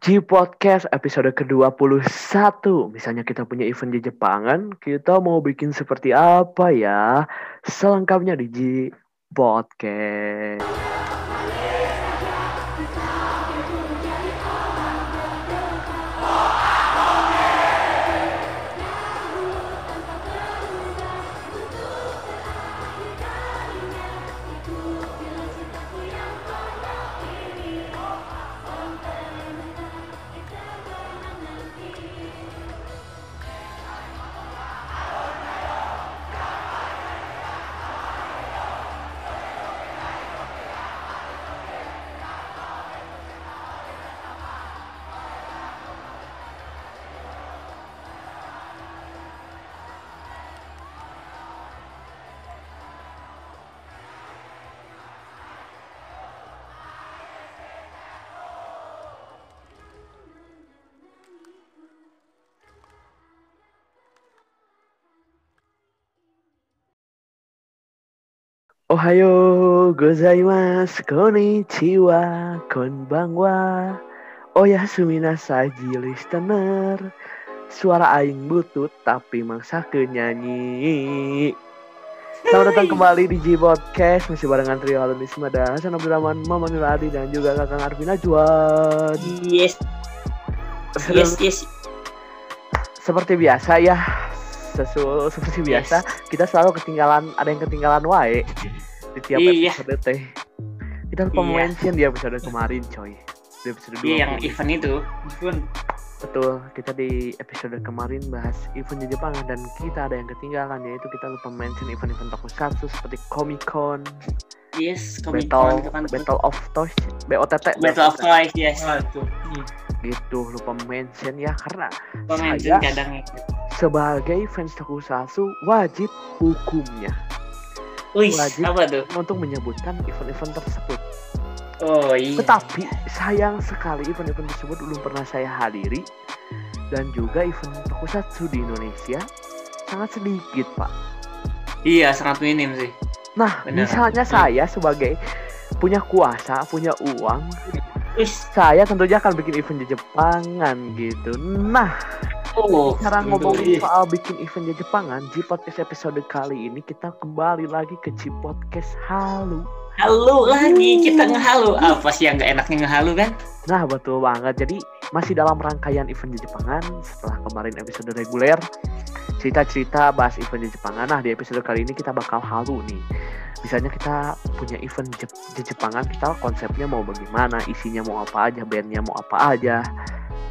G Podcast episode ke-21. Misalnya kita punya event di Jepangan, kita mau bikin seperti apa ya? Selengkapnya di G Podcast. Ohayo gozaimasu, konnichiwa, konbanwa. Oh ya saji listener. Suara aing butut tapi mangsa nyanyi. Selamat datang kembali di G Podcast masih barengan trio Halunisma dan Hasan Abdurrahman, Mama Nuradi dan juga Kakang Arvina Juan. Yes. Yes, yes. Seperti biasa ya, sesu seperti biasa yes. kita selalu ketinggalan ada yang ketinggalan wae di tiap iya. episode teh kita lupa iya. mention di episode kemarin coy di episode iya, yang event itu event betul kita di episode kemarin bahas event di Jepang dan kita ada yang ketinggalan yaitu kita lupa mention event-event tokusatsu seperti Comic Con yes Comic Con Battle, Battle of Toys BOTT Battle of Toys yes itu. Hmm. gitu lupa mention ya karena lupa mention kadang ya sebagai fans tokusatsu wajib hukumnya Wih, wajib apa tuh? untuk menyebutkan event-event tersebut. Oh iya. Tetapi sayang sekali event-event tersebut belum pernah saya hadiri dan juga event tokusatsu di Indonesia sangat sedikit pak. Iya sangat minim sih. Nah Benar. misalnya saya sebagai punya kuasa, punya uang, Ish. saya tentunya akan bikin event di Jepangan gitu. Nah Oh, Sekarang ngomongin soal bikin event di Jepangan, G Podcast episode kali ini kita kembali lagi ke G Podcast Halu. Halu lagi, kita ngehalu. Apa sih yang gak enaknya ngehalu kan? Nah, betul banget. Jadi masih dalam rangkaian event di Jepangan setelah kemarin episode reguler cerita-cerita bahas event di Jepangan. Nah, di episode kali ini kita bakal halu nih. Misalnya kita punya event di Jepangan, kita konsepnya mau bagaimana, isinya mau apa aja, bandnya mau apa aja,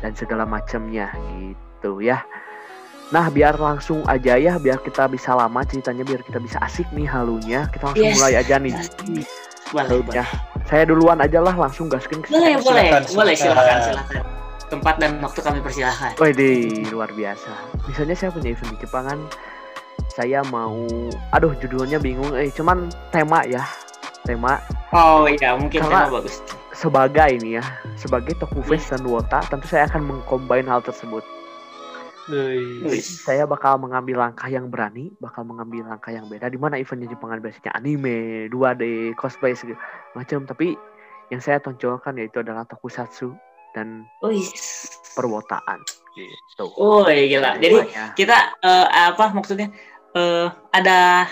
dan segala macamnya gitu ya. Nah, biar langsung aja ya, biar kita bisa lama ceritanya, biar kita bisa asik nih halunya. Kita langsung yes. mulai aja nih. Boleh, ya. Saya duluan aja lah, langsung gaskin Boleh, boleh, boleh, silakan, silakan. Tempat dan waktu kami persilahkan. Wih, luar biasa. Misalnya saya punya event di Jepangan, saya mau, aduh judulnya bingung, eh cuman tema ya, tema. Oh iya, mungkin Karena tema bagus. Sebagai ini ya, sebagai Toku Fest dan Wota, tentu saya akan mengcombine hal tersebut saya bakal mengambil langkah yang berani, bakal mengambil langkah yang beda. Di mana eventnya Jepangan biasanya anime, 2D, cosplay segala macam. Tapi yang saya tonjolkan yaitu adalah tokusatsu dan perwotaan. Gitu. Oh iya gila. Jadi ya. kita uh, apa maksudnya uh, ada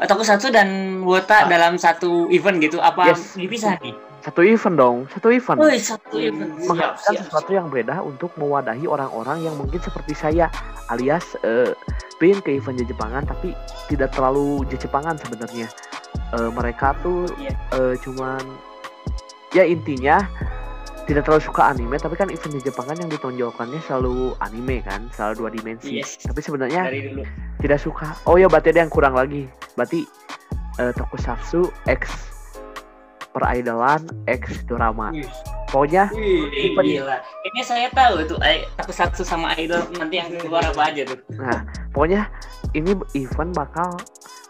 tokusatsu dan wota ah. dalam satu event gitu? Apa yes. dipisah nih? Satu event dong, satu event. Oh, satu event. Menghasilkan sesuatu yang beda untuk mewadahi orang-orang yang mungkin seperti saya, alias uh, pengen ke event Jepangan tapi tidak terlalu Jepangan sebenarnya. Uh, mereka tuh yeah. Uh, cuman ya intinya tidak terlalu suka anime tapi kan event Jepangan yang ditonjolkannya selalu anime kan selalu dua dimensi. Yes. tapi sebenarnya tidak suka. Oh ya berarti ada yang kurang lagi. Berarti uh, tokusatsu X peridolan X drama. Pokoknya Wih, gila. Ini saya tahu tuh aku satu sama idol nanti yang keluar apa aja tuh. Nah, pokoknya ini event bakal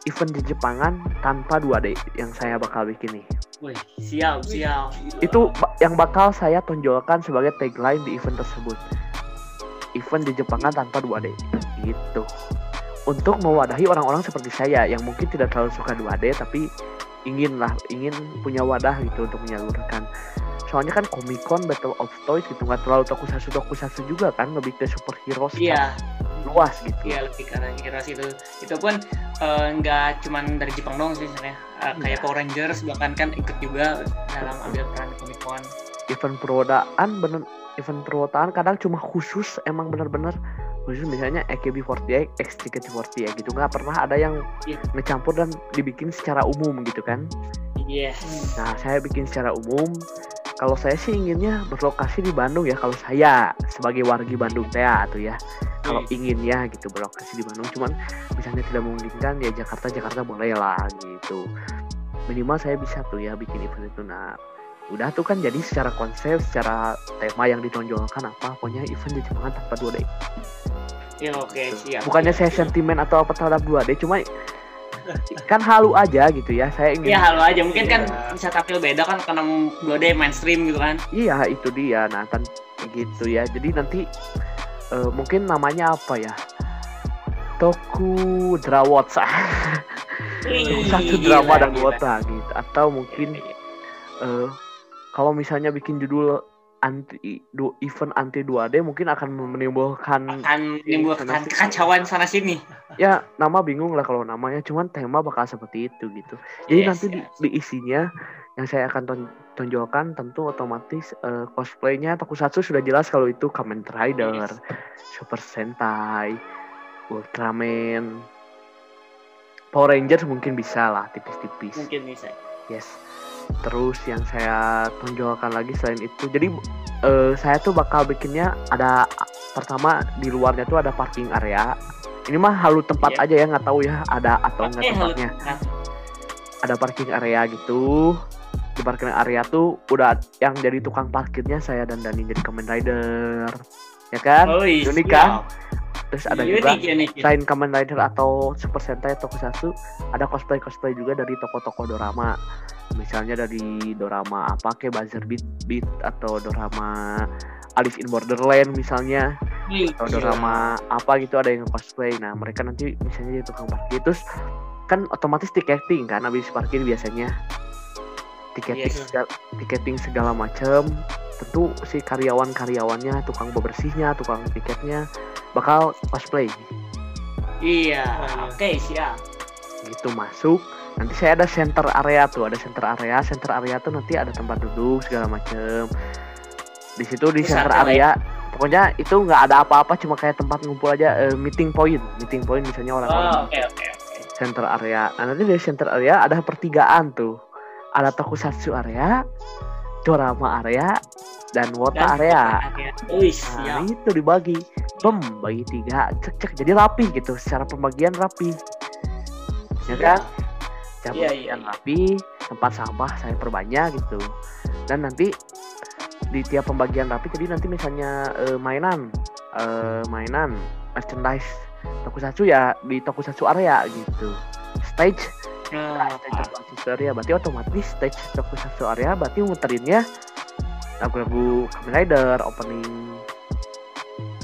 event di Jepangan tanpa 2D yang saya bakal bikin nih. Wih, siap, siap. Itu yang bakal saya tonjolkan sebagai tagline di event tersebut. Event di Jepangan tanpa 2D. Gitu. Untuk mewadahi orang-orang seperti saya yang mungkin tidak terlalu suka 2D tapi ingin lah ingin punya wadah gitu untuk menyalurkan. Soalnya kan Comic Con Battle of Toys gitu nggak terlalu tokusatsu tokusatsu juga kan lebih ke superhero iya. luas gitu. Iya lebih ke heroes itu itu pun eh, nggak uh, cuman dari Jepang dong sih sebenarnya. Uh, kayak Power Rangers bahkan kan ikut juga dalam ambil peran Comic Con. Event perwodaan bener event perwodaan kadang cuma khusus emang bener-bener khusus misalnya AKB48, X348 gitu nggak pernah ada yang yeah. ngecampur dan dibikin secara umum gitu kan Yes. Nah, saya bikin secara umum. Kalau saya sih inginnya berlokasi di Bandung ya. Kalau saya sebagai wargi Bandung teh atau ya. Kalau hmm. ingin ya gitu berlokasi di Bandung. Cuman misalnya tidak memungkinkan ya Jakarta Jakarta boleh lah gitu. Minimal saya bisa tuh ya bikin event itu. Nah, udah tuh kan jadi secara konsep, secara tema yang ditonjolkan apa, pokoknya event di Jepang tanpa 2D. Ya oke okay, siap. Bukannya saya sentimen atau apa terhadap 2D, cuma kan halu aja gitu ya saya ingin ya halu aja. Mungkin kan iya. kan bisa tampil beda kan karena dua d mainstream gitu kan. Iya itu dia. Nah kan gitu ya. Jadi nanti uh, mungkin namanya apa ya? Toku Drawotsa satu drama dan gitu. Atau mungkin uh, kalau misalnya bikin judul anti do, event anti 2D mungkin akan menimbulkan akan menimbulkan kekacauan sana sini. Ya, nama bingung lah kalau namanya, cuman tema bakal seperti itu gitu. Jadi yes, nanti yes. Di, di isinya yang saya akan ton tonjolkan tentu otomatis uh, cosplaynya Tokusatsu sudah jelas kalau itu Kamen Rider, yes. Super Sentai, Ultraman, Power Rangers mungkin bisa lah tipis-tipis. Mungkin bisa. Yes terus yang saya tonjolkan lagi selain itu. Jadi uh, saya tuh bakal bikinnya ada pertama di luarnya tuh ada parking area. Ini mah halu tempat yeah. aja ya nggak tahu ya ada atau enggak tempatnya. ada parking area gitu. Di parking area tuh udah yang jadi tukang parkirnya saya dan Dani jadi Kamen Rider. Ya kan? Oh, iya. unik kan terus ada juga selain Kamen Rider atau Super Sentai atau Tokusatsu ada cosplay cosplay juga dari toko-toko dorama. Misalnya dari dorama apa kayak Buzzer Beat Beat atau dorama Alice in Borderland misalnya. Atau dorama apa gitu ada yang cosplay. Nah mereka nanti misalnya jadi tukang parkir. Terus kan otomatis tiketing kan habis parkir biasanya tiketing yes. segala, tiketing segala macam tentu si karyawan-karyawannya tukang bebersihnya tukang tiketnya bakal cosplay iya oke okay, siap. Gitu masuk. Nanti saya ada center area tuh ada center area. Center area tuh nanti ada tempat duduk segala macem. Di situ di center area ya? pokoknya itu nggak ada apa-apa cuma kayak tempat ngumpul aja uh, meeting point. Meeting point misalnya orang-orang. Oh, okay, okay, okay. center area. Nah nanti di center area ada pertigaan tuh ada tokusatsu area dorama area dan wota area. Uish, nah, itu dibagi. Bem, bagi tiga, cek cek jadi rapi gitu. Secara pembagian rapi. Ya kan? Yeah, yeah, yeah. rapi, tempat sampah saya perbanyak gitu. Dan nanti di tiap pembagian rapi jadi nanti misalnya uh, mainan uh, mainan merchandise tokusatsu ya di tokusatsu area gitu. Stage nah, stage tokusatsu area berarti otomatis stage tokusatsu area berarti muterinnya lagu-lagu Kamen Rider opening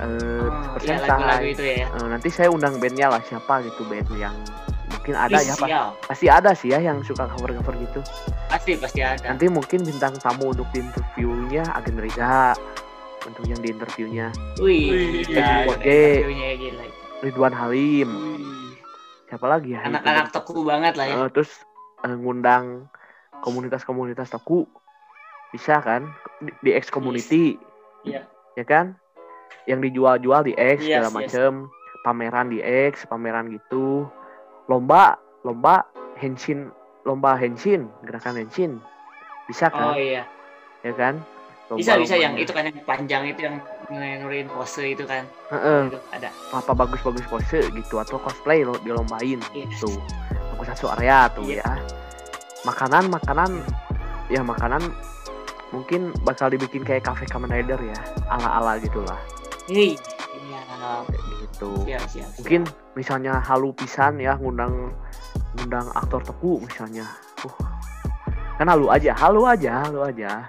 uh, oh, iya, lagu -lagu itu ya. Uh, nanti saya undang bandnya lah siapa gitu band yang mungkin ada ya pak. Pasti ada sih ya yang suka cover cover gitu. Pasti pasti ada. Nanti mungkin bintang tamu untuk di interviewnya Agen Riza untuk yang di interviewnya. Wih ya, Ridwan Halim. Wih. Siapa lagi ya? Anak-anak teku banget lah ya. Uh, terus uh, ngundang komunitas-komunitas teku bisa kan? Di, di X community. Iya. Ya kan? Yang dijual-jual di X yes, segala macem. Yes. pameran di X pameran gitu. Lomba lomba henshin lomba henshin gerakan henshin. Bisa kan? Oh iya. Ya kan? Lomba, bisa bisa yang itu kan yang panjang itu yang nurin pose itu kan. Uh-uh. ada. Apa bagus bagus pose gitu? Atau cosplay lo dilombain yes. tuh aku satu area tuh yeah. ya. Makanan makanan ya makanan mungkin bakal dibikin kayak cafe Kamen Rider ya. Ala ala gitulah iya. Gitu. Siap, siap, mungkin misalnya halu pisan ya ngundang ngundang aktor teku misalnya. Uh. Kan halu aja halu aja halu aja.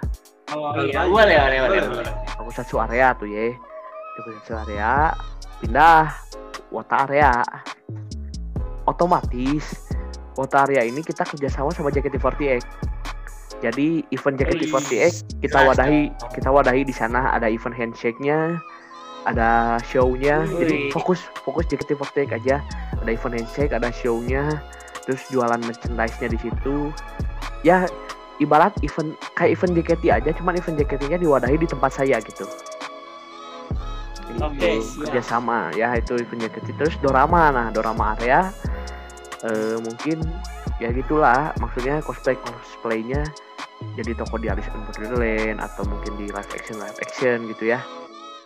Oh iya. boleh boleh boleh. boleh aku satu area tuh ya aku satu area pindah wata area. Otomatis wata area ini kita kerjasama sama JKT48 jadi event JKT48 kita wadahi kita wadahi di sana. Ada event handshake-nya ada show-nya. Jadi fokus fokus JKT48 aja. Ada event handshake ada show-nya. Terus jualan merchandise-nya di situ. Ya ibarat event kayak event JKT aja cuman event JKT-nya diwadahi di tempat saya gitu. Oke, okay, kerjasama. Ya itu event JKT terus dorama nah dorama area uh, mungkin ya gitulah. Maksudnya cosplay cosplaynya jadi toko di Alice in Borderland atau mungkin di live action live action gitu ya.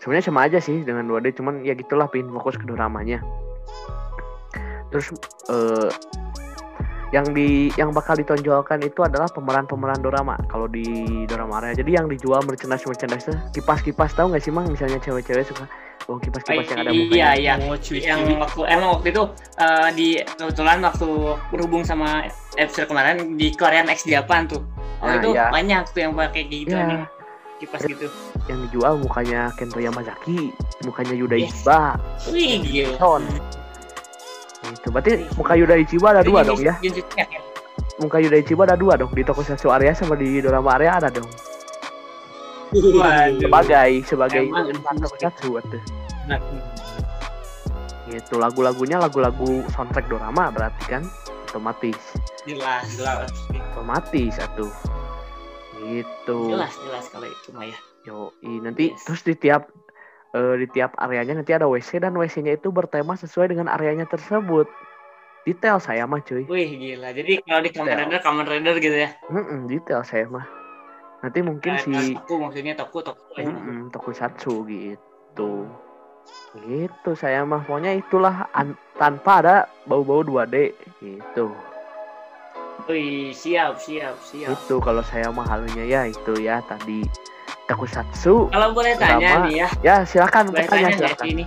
Sebenarnya sama aja sih dengan 2D cuman ya gitulah pin fokus ke doramanya. Terus uh, yang di yang bakal ditonjolkan itu adalah pemeran-pemeran dorama kalau di dorama area jadi yang dijual merchandise merchandise kipas-kipas tahu nggak sih mang? Misalnya cewek-cewek suka oh kipas-kipas yang ada mukanya. iya iya. Oh, yang waktu emang waktu itu uh, di kebetulan waktu berhubung sama episode kemarin di Korean X Japan tuh. Oh nah, itu iya. banyak tuh yang pakai gitu yeah. nih kipas gitu. Yang dijual mukanya Kento Yamazaki mukanya Yuda yes. Ichiba wih gila itu berarti muka Yuda Ichiba ada dua dong ya? Muka Yuda Ichiba ada dua dong. Di toko sesu area sama di drama area ada dong. Sebagai sebagai satu tuh nah. itu lagu-lagunya lagu-lagu soundtrack drama berarti kan? Otomatis. Jelas jelas. Otomatis satu gitu. Jelas jelas kalau itu mah ya. Yo nanti yes. terus di tiap uh, di tiap areanya nanti ada WC dan WC-nya itu bertema sesuai dengan areanya tersebut. Detail saya mah cuy. Wih gila. Jadi kalau di Kamen Rider Kamen Rider gitu ya? Mm -mm, detail saya mah. Nanti mungkin nah, si toko maksudnya toko toko mm -mm, toko satu gitu. Gitu saya mah. Pokoknya itulah tanpa ada bau-bau 2D gitu. Wih, siap, siap, siap. Itu kalau saya mah halnya ya itu ya tadi Takusatsu. Kalau boleh tanya drama. nih ya. Ya, silakan boleh tanya silakan. Ini.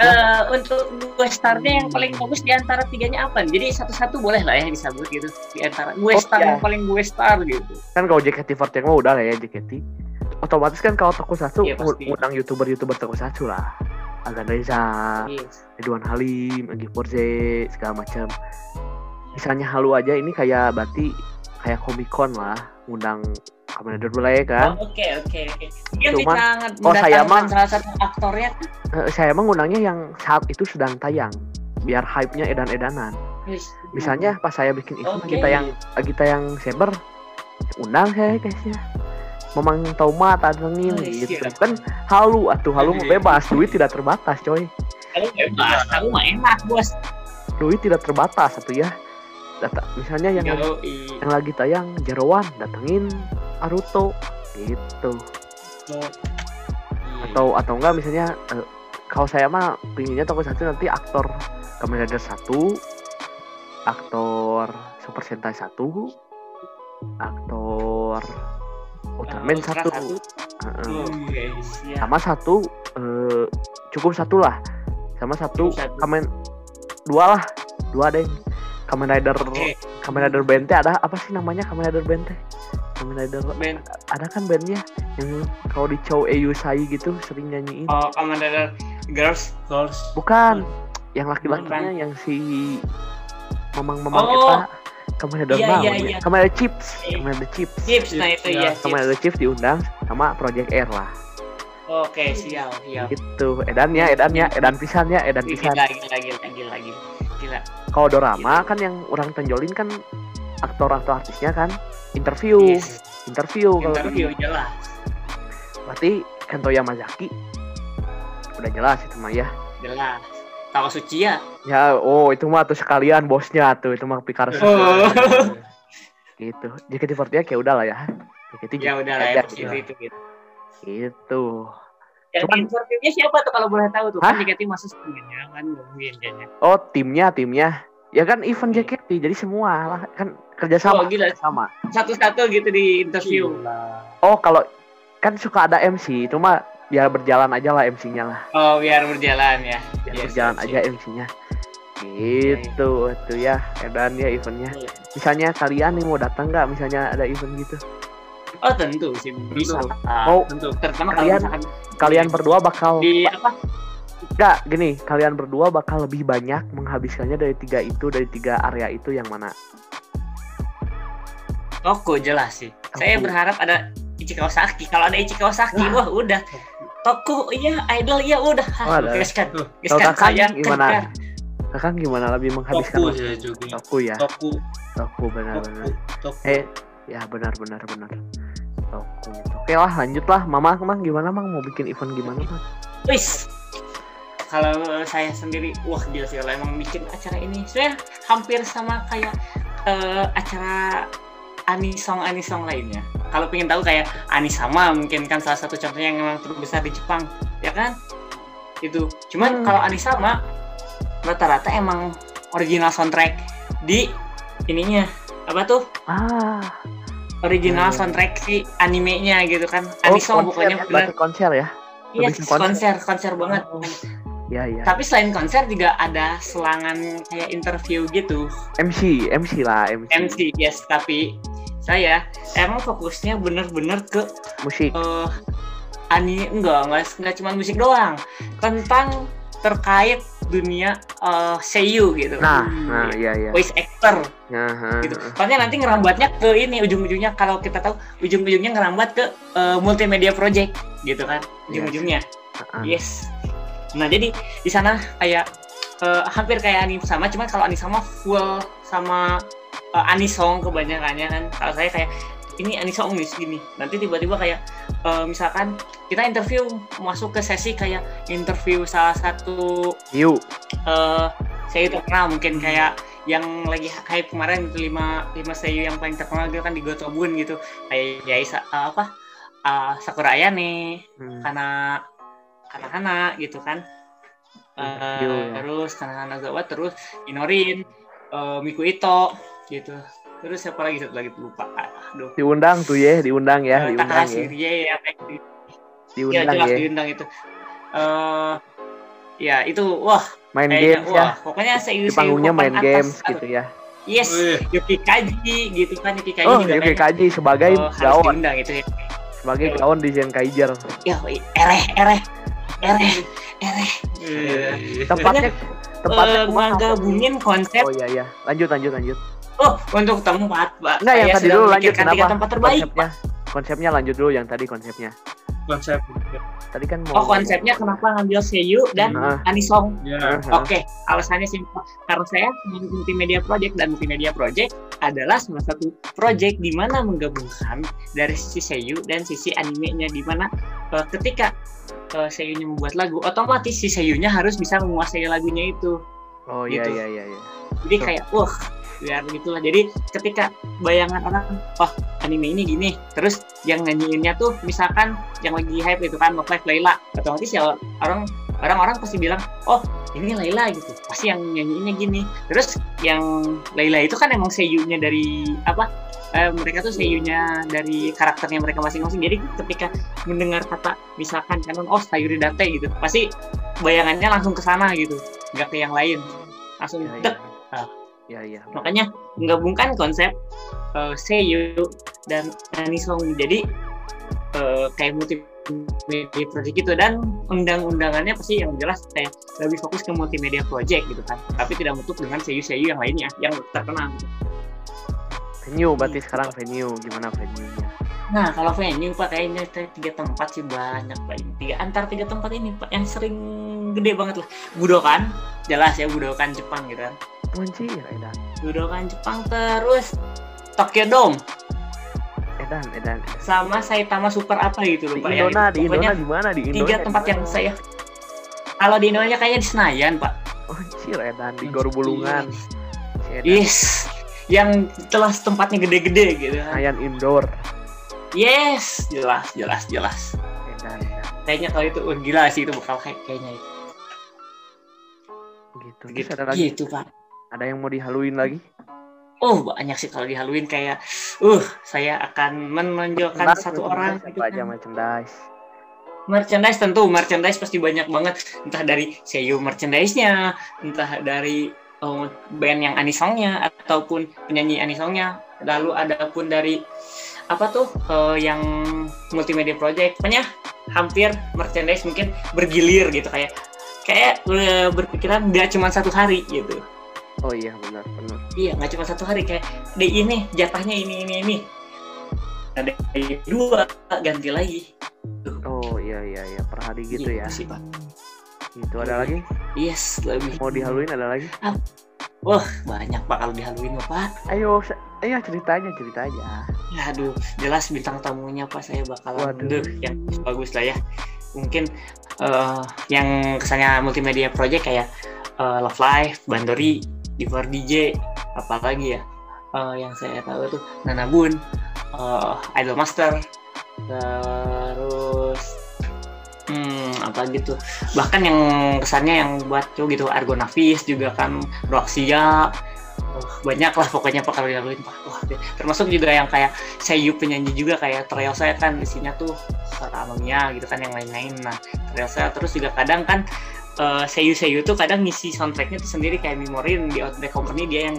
Uh, untuk gue starnya yang paling bagus di antara tiganya apa? Jadi satu-satu boleh lah ya disebut gitu di antara gue oh, star ya. yang paling gue star gitu. Kan kalau JKT48 mah udah lah ya JKT. Otomatis kan kalau Tokusatsu ya, ngundang youtuber-youtuber Tokusatsu lah. Agan Reza, yes. Ridwan Halim, Agi Porze, segala macam. Misalnya halu aja ini kayak berarti kayak Comic Con lah, ngundang Kamen Rider ya kan. Oh, oke oke oke. Dia Cuman, oh saya mah salah satu aktornya. Uh, saya emang ngundangnya yang saat itu sedang tayang, biar hype-nya edan-edanan. Misalnya pas saya bikin itu okay. kita yang kita yang Saber, undang saya guysnya. Memang tahu mata tengin oh, gitu iya. kan halu atuh halu mau bebas duit tidak terbatas coy. Halu bebas, halu mah enak bos. Duit tidak terbatas satu ya data misalnya yang yang lagi tayang Jarawan datengin Naruto gitu. Oh. atau atau enggak misalnya uh, kalau saya mah pinginnya toko satu nanti aktor Kamen Rider satu aktor Super Sentai satu aktor Ultraman satu, satu. Uh, sama satu uh, cukup satu lah. Sama satu, satu. Kamen dua lah dua deh Kamen Rider okay. Kamen Rider Bente ada apa sih namanya Kamen Rider Bente Kamen Rider Ben. ada kan bandnya? Yang kalau di Chow Sai gitu sering nyanyiin. Oh Kamen Rider Girls. Girls. Bukan. Yang laki-lakinya yang si mamang-mamang oh. kita Kamen Rider iya, iya, iya. Kamen Rider Chips. Kamen Rider Chips. Chips nah itu ya Kamen Rider Chips diundang sama Project Air lah. Oke, siap, siap. Gitu, edannya, edannya, edan pisannya, edan pisan. Gila, gila, gila, gila, gila. Kalau dorama gila. kan yang orang tonjolin kan aktor atau artisnya kan interview yes. interview kalau interview jelas. Berarti Kento Yamazaki. Udah jelas itu mah ya. Jelas. Tawa Suci ya? Ya oh itu mah tuh sekalian bosnya tuh itu mah Pikar oh. gitu. JKT48 kayak udah lah ya JKT ya. Udah lah ya gitu, itu gitu. Gitu yang Cuman, interviewnya siapa tuh kalau boleh tahu tuh? Kan Hah? Kan JKT masuk timnya kan mungkin kayaknya. Oh, timnya, timnya. Ya kan event JKT, jadi semua lah kan kerja sama. Oh, gila. Sama. Satu-satu gitu di interview. Gila. Oh, kalau kan suka ada MC, cuma biar berjalan aja lah MC-nya lah. Oh, biar berjalan ya. Biar yes, berjalan yes, aja yes. MC-nya. Gitu, okay. tuh ya, edan ya eventnya. Yeah. Misalnya kalian nih mau datang nggak? Misalnya ada event gitu. Oh tentu sih bisa. Mau tentu. Terutama kalian kalian berdua bakal di apa? Enggak, gini, kalian berdua bakal lebih banyak menghabiskannya dari tiga itu, dari tiga area itu yang mana? Toko jelas sih. Toko. Saya berharap ada Ichi Kawasaki. Kalau ada Ichi Kawasaki, wah udah. Toko iya, idol iya udah. Oh, gaskan. Gaskan saya gimana? Kakak gimana lebih menghabiskan Toku ya juga. Toku ya. Toku. Toku benar-benar. Eh, ya benar-benar benar. Toku. Oke lah, lanjutlah. Mama, Mang gimana, Mang mau bikin event gimana, Mang? Wis, kalau saya sendiri wah gila sih kalau emang bikin acara ini saya hampir sama kayak uh, acara anisong anisong lainnya kalau pengen tahu kayak anisama mungkin kan salah satu contohnya yang memang terbesar di Jepang ya kan itu cuman hmm. kalau anisama rata-rata emang original soundtrack di ininya apa tuh ah original hmm. soundtrack si animenya gitu kan anisong oh, pokoknya ya, konser ya Iya, konser, konser banget. Oh. Ya, ya. Tapi selain konser juga ada selangan kayak interview gitu. MC, MC lah, MC. MC, yes. Tapi saya emang fokusnya bener-bener ke musik. Uh, ani enggak, enggak, enggak cuma musik doang. Tentang terkait dunia uh, seiyu gitu. Nah, hmm. nah iya iya. Voice actor. Nah, gitu. Soalnya nanti ngerambatnya ke ini ujung-ujungnya kalau kita tahu ujung-ujungnya ngerambat ke uh, multimedia project gitu kan. Ujung-ujungnya. Yes. Yes nah jadi di sana kayak uh, hampir kayak anime sama cuma kalau anime sama full sama uh, anisong kebanyakannya kan kalau saya kayak ini anisong nih segini nanti tiba-tiba kayak uh, misalkan kita interview masuk ke sesi kayak interview salah satu yuk. uh, saya terkenal mungkin kayak yang lagi hype kemarin itu lima lima seiyu yang paling terkenal gitu kan di Gotobun gitu. Kayak ya uh, apa? Uh, Sakura Ayane hmm. karena anak-anak gitu kan. Uh, ya. terus anak-anak Zawa terus Inorin uh, Miku Ito gitu. Terus siapa lagi? Satu lagi lupa. Aduh. Diundang tuh ya diundang ya uh, diundang ya. ya, ya diundang ya, jelas ya. diundang itu. Uh, ya itu wah main games ya. wah, pokoknya saya di panggungnya main atas, games gitu ya. Yes, Yuki Kaji gitu kan Yuki Kaji oh, juga Yuki Kaji sebagai oh, gaon. itu ya. Sebagai gaon di Zen Kaiser. Ya, ereh ereh ereh ereh. Tempatnya tempatnya uh, menggabungin konsep. Oh iya iya. Lanjut lanjut lanjut. Oh untuk tempat pak. Enggak yang tadi dulu lanjut. kenapa? tempat terbaik konsepnya. Konsepnya lanjut dulu yang tadi konsepnya konsep tadi kan mau oh konsepnya kenapa ngambil Seiyu dan uh, Anisong yeah. oke okay. alasannya simpel karena saya multimedia project dan multimedia project adalah salah satu project di mana menggabungkan dari sisi Seiyu dan sisi animenya di mana uh, ketika uh, seiyunya membuat lagu otomatis si seiyunya harus bisa menguasai lagunya itu oh iya gitu. iya iya iya jadi so. kayak wah biar gitulah jadi ketika bayangan orang wah anime ini gini. Terus yang nyanyiinnya tuh misalkan yang lagi hype itu kan Love Live Layla otomatis ya orang orang-orang pasti bilang oh ini Layla gitu. Pasti yang nyanyiinnya gini. Terus yang Layla itu kan emang seiyunya dari apa eh, mereka tuh seiyunya dari karakternya mereka masing-masing. Jadi ketika mendengar kata misalkan kanon oh Sayuri Date gitu pasti bayangannya langsung ke sana gitu. Nggak ke yang lain. Langsung ya, dek. Ya. Nah, ya, ya. makanya menggabungkan konsep uh, seiyu dan anisong. Jadi uh, kayak multimedia project gitu. Dan undang-undangannya pasti yang jelas kayak lebih fokus ke multimedia project gitu kan. Tapi tidak menutup dengan seiyu-seiyu yang lainnya yang terkenal. Gitu venue berarti hmm. sekarang venue. Gimana venue-nya? Nah kalau venue pak kayaknya tiga tempat sih. Banyak pak tiga antar tiga tempat ini pak yang sering gede banget lah. Budokan jelas ya Budokan Jepang gitu kan Kunci ya Edan? Budokan Jepang terus. Tokyo Dome. Edan Edan. Sama Saitama Super apa gitu loh pak ya. Di Indona di mana? Di Indonesia. tiga tempat yang saya kalau di Indonesia kayaknya di Senayan pak. Oh, Edan. Di Gor Bulungan. Yes, yang telah tempatnya gede-gede gitu Ayan indoor. Yes. Jelas jelas jelas. Kayaknya kalau itu oh, gila sih itu bakal kayak kayaknya. Itu gitu gitu, ada lagi? Gitu pak ada yang mau dihaluin lagi? Oh banyak sih kalau dihaluin kayak uh saya akan menonjolkan satu orang apa gitu aja kan. merchandise? Merchandise tentu merchandise pasti banyak banget. Entah dari seiyu merchandise-nya entah dari uh, band yang anisongnya ataupun penyanyi anisongnya. Lalu ada pun dari apa tuh uh, yang multimedia project. Pokoknya hampir merchandise mungkin bergilir gitu kayak kayak uh, berpikiran nggak cuma satu hari gitu oh iya benar benar. Iya nggak cuma satu hari kayak di ini jatahnya ini ini ini. Ada dua ganti lagi. Oh iya iya iya per hari gitu ya. sih pak. Itu ada lagi? Yes lebih. Mau dihaluin ada lagi? Ah. wah banyak pak kalau dihaluin pak. Ayo ayo ceritanya cerita aja. Ya aduh jelas bintang tamunya pak saya bakalan Waduh. yang bagus lah ya. Mungkin uh, yang kesannya multimedia project kayak uh, Love Life, Bandori, Divar DJ, apalagi ya? Uh, yang saya tahu tuh Nana Bun, uh, Idol Master, terus hmm, apa gitu. Bahkan yang kesannya yang buat cowok gitu Argonavis juga kan Roxia uh, banyak lah pokoknya pak wah termasuk juga yang kayak Seiyu penyanyi juga kayak Trail saya kan isinya tuh Amamia gitu kan yang lain-lain. Nah Trail saya terus juga kadang kan uh, Seiyu Seiyu tuh kadang ngisi soundtracknya tuh sendiri kayak Memorin di Outback Company dia yang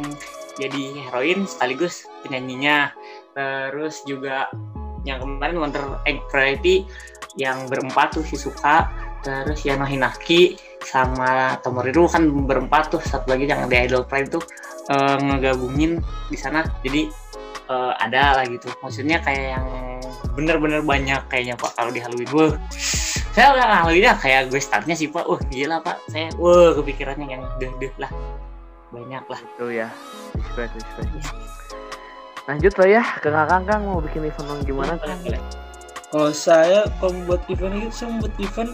jadi heroin sekaligus penyanyinya. Terus juga yang kemarin Wonder Egg Variety yang berempat tuh Shizuka terus Yano Hinaki sama Tomoriru kan berempat tuh satu lagi yang di Idol Prime tuh uh, ngegabungin di sana. Jadi uh, ada lah gitu. Maksudnya kayak yang bener-bener banyak kayaknya pak kalau di Halloween. Wah saya udah Halloween kayak gue startnya sih pak wah gila pak saya wah kepikirannya yang deh deh lah banyak lah itu ya respect respect lanjut lah ya ke kakak kang mau bikin event gimana kan kalau saya kalau membuat event itu saya membuat event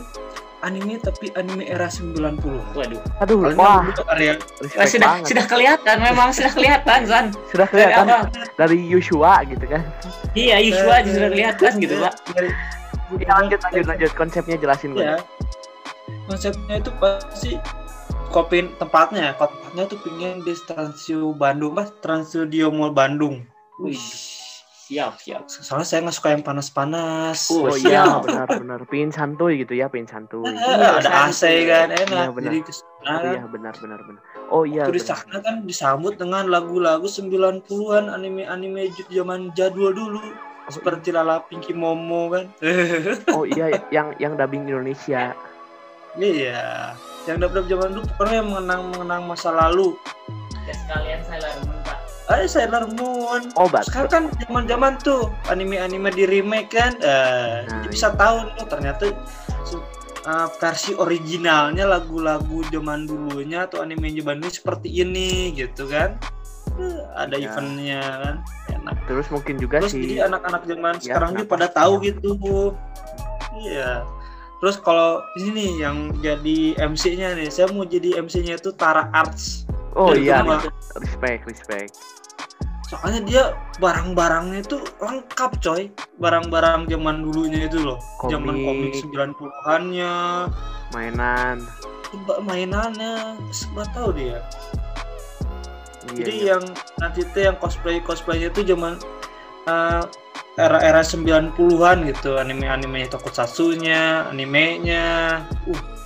anime tapi anime era 90 Waduh. Aduh, wah. Area. Wah, sudah banget. sudah kelihatan memang sudah kelihatan Zan. Sudah kelihatan dari, dari Yusua gitu kan. Iya, Yusua uh, sudah kelihatan gitu, Pak. Dari, ya, lanjut lanjut lanjut konsepnya jelasin gue. Ya. Konsepnya itu pasti kopi tempatnya, tempatnya tuh pingin di Transio Bandung, Mas, Trans Studio Mall Bandung. Wih, siap siap. Soalnya saya nggak suka yang panas-panas. Oh, oh iya benar-benar pingin santuy gitu ya, pingin santuy. Eh, ada AC kan enak. Iya, benar. Jadi ke sana, oh, iya benar-benar benar. Oh iya. Waktu di sana kan disambut dengan lagu-lagu 90-an anime-anime zaman jadwal dulu. Oh, seperti Lala Pinky Momo kan. oh iya, yang yang dubbing Indonesia. Iya, yang dub-dub zaman dulu pokoknya yang mengenang mengenang masa lalu. Ya sekalian saya Moon Pak Eh Sailor Moon. Oh, Sekarang kan zaman-zaman tuh anime-anime di remake kan. Uh, nah, jadi bisa iya. tahu nih ternyata uh, versi originalnya lagu-lagu zaman dulunya atau anime zaman dulu seperti ini gitu kan. Uh, ada ya. eventnya kan. Terus mungkin juga Terus sih. jadi anak-anak zaman ya, sekarang juga pada tahu ya. gitu. Iya. Terus kalau di sini yang jadi MC-nya nih, saya mau jadi MC-nya itu Tara Arts. Oh iya, respect, respect soalnya dia barang-barangnya itu lengkap coy barang-barang zaman dulunya itu loh komik. zaman komik 90-annya mainan mainannya sebab tahu dia iya, jadi iya. yang nanti itu yang cosplay cosplaynya itu zaman uh, era-era 90-an gitu anime-animenya Tokusatsu-nya animenya uh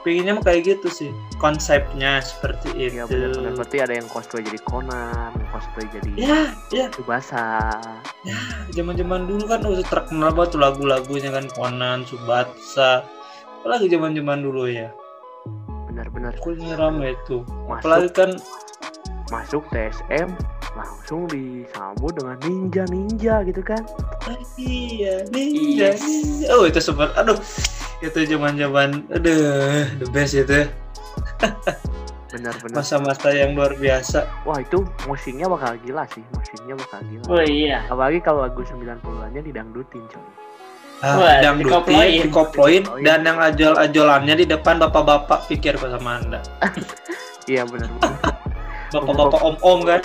pengennya mah kayak gitu sih konsepnya seperti iya, itu. Benar Berarti ada yang cosplay jadi Conan, yang cosplay jadi ya, ya. Subasa. Ya, zaman-zaman dulu kan udah terkenal banget tuh lagu-lagunya kan Conan, Subasa. Apalagi zaman-zaman dulu ya. Benar-benar. Kuliah ramai itu. Masuk, Apalagi kan masuk TSM langsung disambut dengan ninja ninja gitu kan? Iya ninja, yes. ninja. Oh itu super. Aduh itu zaman zaman aduh the best itu. Benar-benar. Masa-masa yang luar biasa. Wah itu musiknya bakal gila sih musiknya bakal gila. Oh iya. Apalagi kalau lagu 90-annya didangdutin coy. Ah, Wah, dangdutin, dikoploin, dan yang ajol-ajolannya di depan bapak-bapak pikir sama anda. iya benar-benar. Bapak-bapak om-om kan.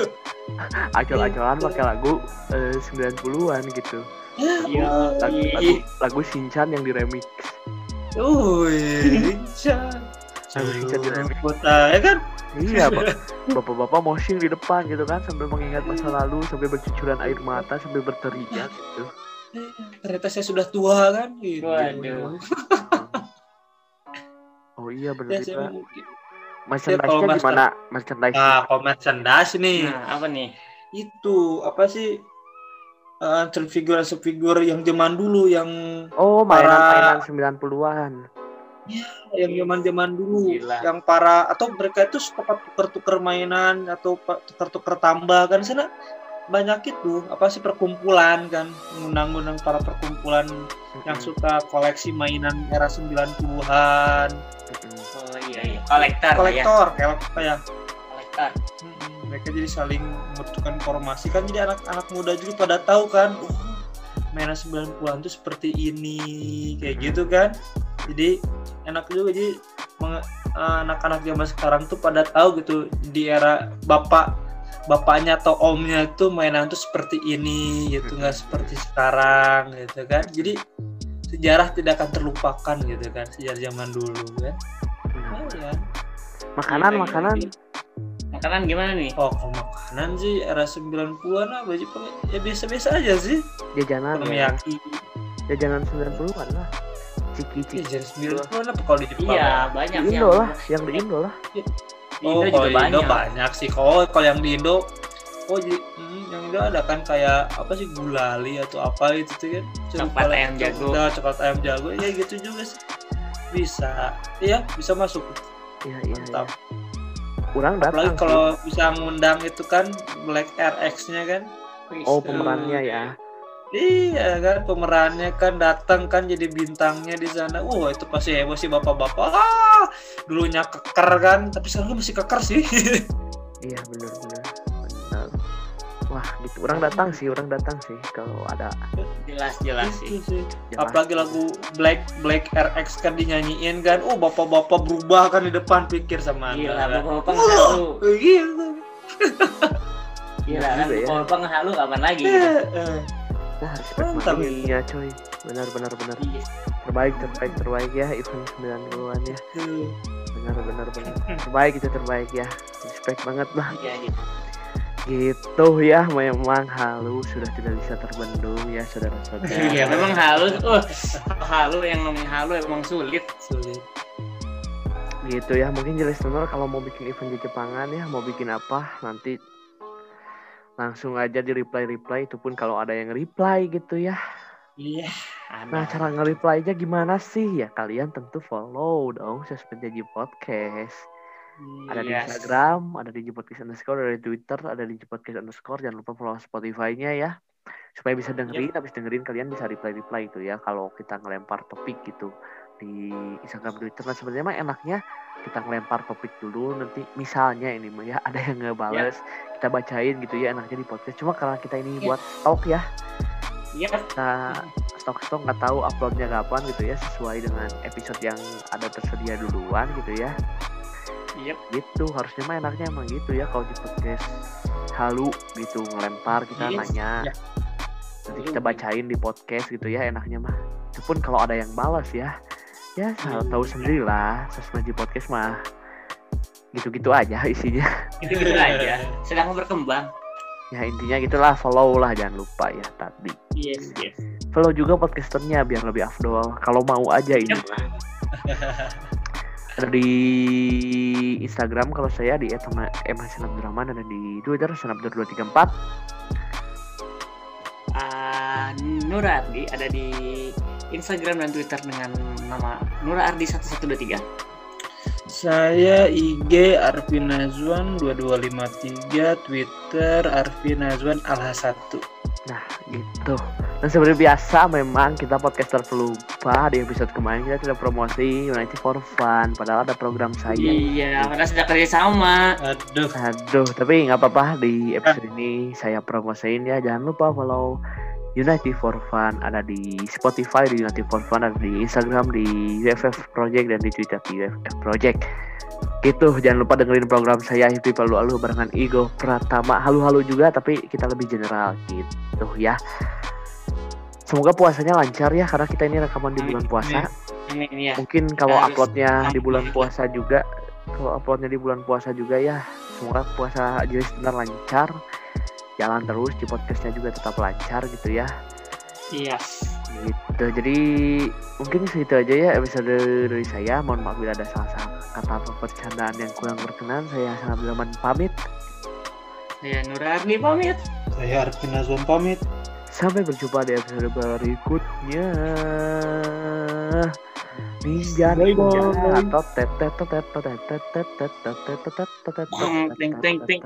Ajol-ajolan pakai lagu eh, 90-an gitu. Iya. Lagu, lagu, lagu Shinchan yang diremix. Oh, Shinchan. Lagu Shinchan diremix. Kota, ya kan? Iya, bapak-bapak moshing di depan gitu kan sambil mengingat masa lalu, sambil bercucuran air mata, sambil berteriak gitu. Ternyata saya sudah tua kan? Gitu. Waduh. oh iya benar ya, Merchandise-nya gimana? Merchandise. Nah, kalau merchandise nih. Nah, apa nih? Itu apa sih? uh, figur figur yang zaman dulu yang oh mainan-mainan 90-an Ya, yang zaman-zaman dulu, Gila. yang para atau mereka itu suka tuker-tuker mainan atau tuker-tuker tambah kan sana banyak itu apa sih perkumpulan kan mengundang-undang para perkumpulan hmm. yang suka koleksi mainan era 90-an. Oh iya iya, kolektor. Kolektor ya. kayak kolektor. Hmm, mereka jadi saling membutuhkan informasi kan jadi anak-anak muda juga pada tahu kan, oh, mainan 90-an itu seperti ini kayak gitu kan. Jadi enak juga jadi anak-anak zaman sekarang tuh pada tahu gitu di era bapak bapaknya atau omnya itu mainan tuh seperti ini gitu nggak seperti sekarang gitu kan. Jadi sejarah tidak akan terlupakan gitu kan sejarah zaman dulu kan. Oh, ya. makanan ya, makanan. makanan gimana nih? Oh kalau makanan sih era 90-an apa sih ya biasa-biasa aja sih. Jajanan ya. jajanan 90-an lah. Ciki-ciki jajanan 90-an apa kalau di Jepang iya banyak di Indo lah yang di Indo lah oh, Indo juga banyak. Indo banyak sih. Kalau kalau yang di Indo, oh jadi hmm, yang Indo ada kan kayak apa sih gulali atau apa itu tuh kan. Coklat ayam jago. Udah, coklat ayam jago ya gitu juga sih. Bisa, iya bisa masuk. Iya iya. Mantap. Iya. Kurang datang. Apalagi kalau bisa ngundang itu kan Black RX-nya kan. Oh pemerannya ya. Iya kan pemerannya kan datang kan jadi bintangnya di sana. Wah uh, itu pasti heboh sih bapak-bapak. Ah, dulunya keker kan, tapi sekarang masih keker sih. iya benar-benar. Benar. Wah gitu orang datang sih, orang datang sih kalau ada. Jelas jelas sih. sih. Jelas. Apalagi lagu Black Black RX kan dinyanyiin kan. Oh bapak-bapak berubah kan di depan pikir sama Gila, bapak-bapak oh, Iya. Gila, kan bapak-bapak ngehalu kapan lagi? Gitu. Wah, respect ya coy. Benar benar benar. Iya. Terbaik terbaik terbaik ya event 90-an ya. Benar benar benar. Terbaik itu terbaik ya. Respect banget lah. Iya, iya. Gitu ya, memang halus sudah tidak bisa terbendung ya saudara-saudara. Iya, memang halus. Uh, halu yang ngomong halu emang sulit. Sulit gitu ya mungkin jelas listener kalau mau bikin event di Jepangan ya mau bikin apa nanti langsung aja di reply reply itu pun kalau ada yang reply gitu ya iya nah cara nge-reply aja gimana sih ya kalian tentu follow dong sosmed jadi podcast ada di Instagram, ada di Podcast underscore, ada di Twitter, ada di Podcast underscore. Jangan lupa follow Spotify-nya ya, supaya bisa dengerin. Yep. Habis dengerin kalian bisa reply-reply itu ya. Kalau kita ngelempar topik gitu di Instagram, Twitter. Nah sebenarnya mah enaknya kita ngelempar topik dulu. Nanti misalnya ini mah ya ada yang ngebales, yep kita bacain gitu ya enaknya di podcast cuma karena kita ini yeah. buat stok ya Iya. Nah, stok-stok nggak tahu uploadnya kapan gitu ya sesuai dengan episode yang ada tersedia duluan gitu ya. Yep. Gitu harusnya mah enaknya emang gitu ya kalau di podcast halu gitu ngelempar kita yes. nanya. Yeah. Nanti kita bacain di podcast gitu ya enaknya mah. Itu pun kalau ada yang balas ya. Ya, tahu sendiri lah sosmed di podcast mah. Gitu-gitu aja isinya. Gitu-gitu aja. Sedang berkembang. Ya intinya gitulah follow lah jangan lupa ya tadi yes yes. Follow juga podcasternya biar lebih afdol. Kalau mau aja ini yep. ada di Instagram kalau saya di @mhasanabdurrahman ada di Twitter sanabdur234 uh, Nura Ardi ada di Instagram dan Twitter dengan nama Nura Ardi 1123 saya IG Arvin Nazwan 2253, Twitter Arvin Nazwan Alha 1. Nah, gitu. Dan seperti biasa memang kita podcaster pelupa di episode kemarin kita tidak promosi United for Fun padahal ada program saya. Iya, padahal sudah kerja sama. Aduh. Aduh, tapi nggak apa-apa di episode ini saya promosiin ya. Jangan lupa follow United for Fun ada di Spotify di United for Fun ada di Instagram di UFF Project dan di Twitter di UFF Project. Gitu jangan lupa dengerin program saya Hipi Palu Alu barengan Igo Pratama. Halu-halu juga tapi kita lebih general gitu ya. Semoga puasanya lancar ya karena kita ini rekaman di bulan puasa. ya. mungkin kalau uploadnya di bulan puasa juga kalau uploadnya di bulan puasa juga ya semoga puasa jadi benar lancar jalan terus di podcastnya juga tetap lancar gitu ya yes gitu jadi mungkin segitu aja ya episode dari saya mohon maaf bila ada salah-salah kata atau percandaan yang kurang berkenan saya sangat berlaman pamit saya Nur Arni pamit saya Arvin Azwan pamit sampai berjumpa di episode berikutnya Ninja atau tetet tetet tetet tetet tetet tetet tetet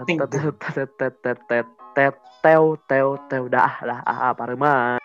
tetet tetet tetet teu teu teu teu dah lah ah rumah?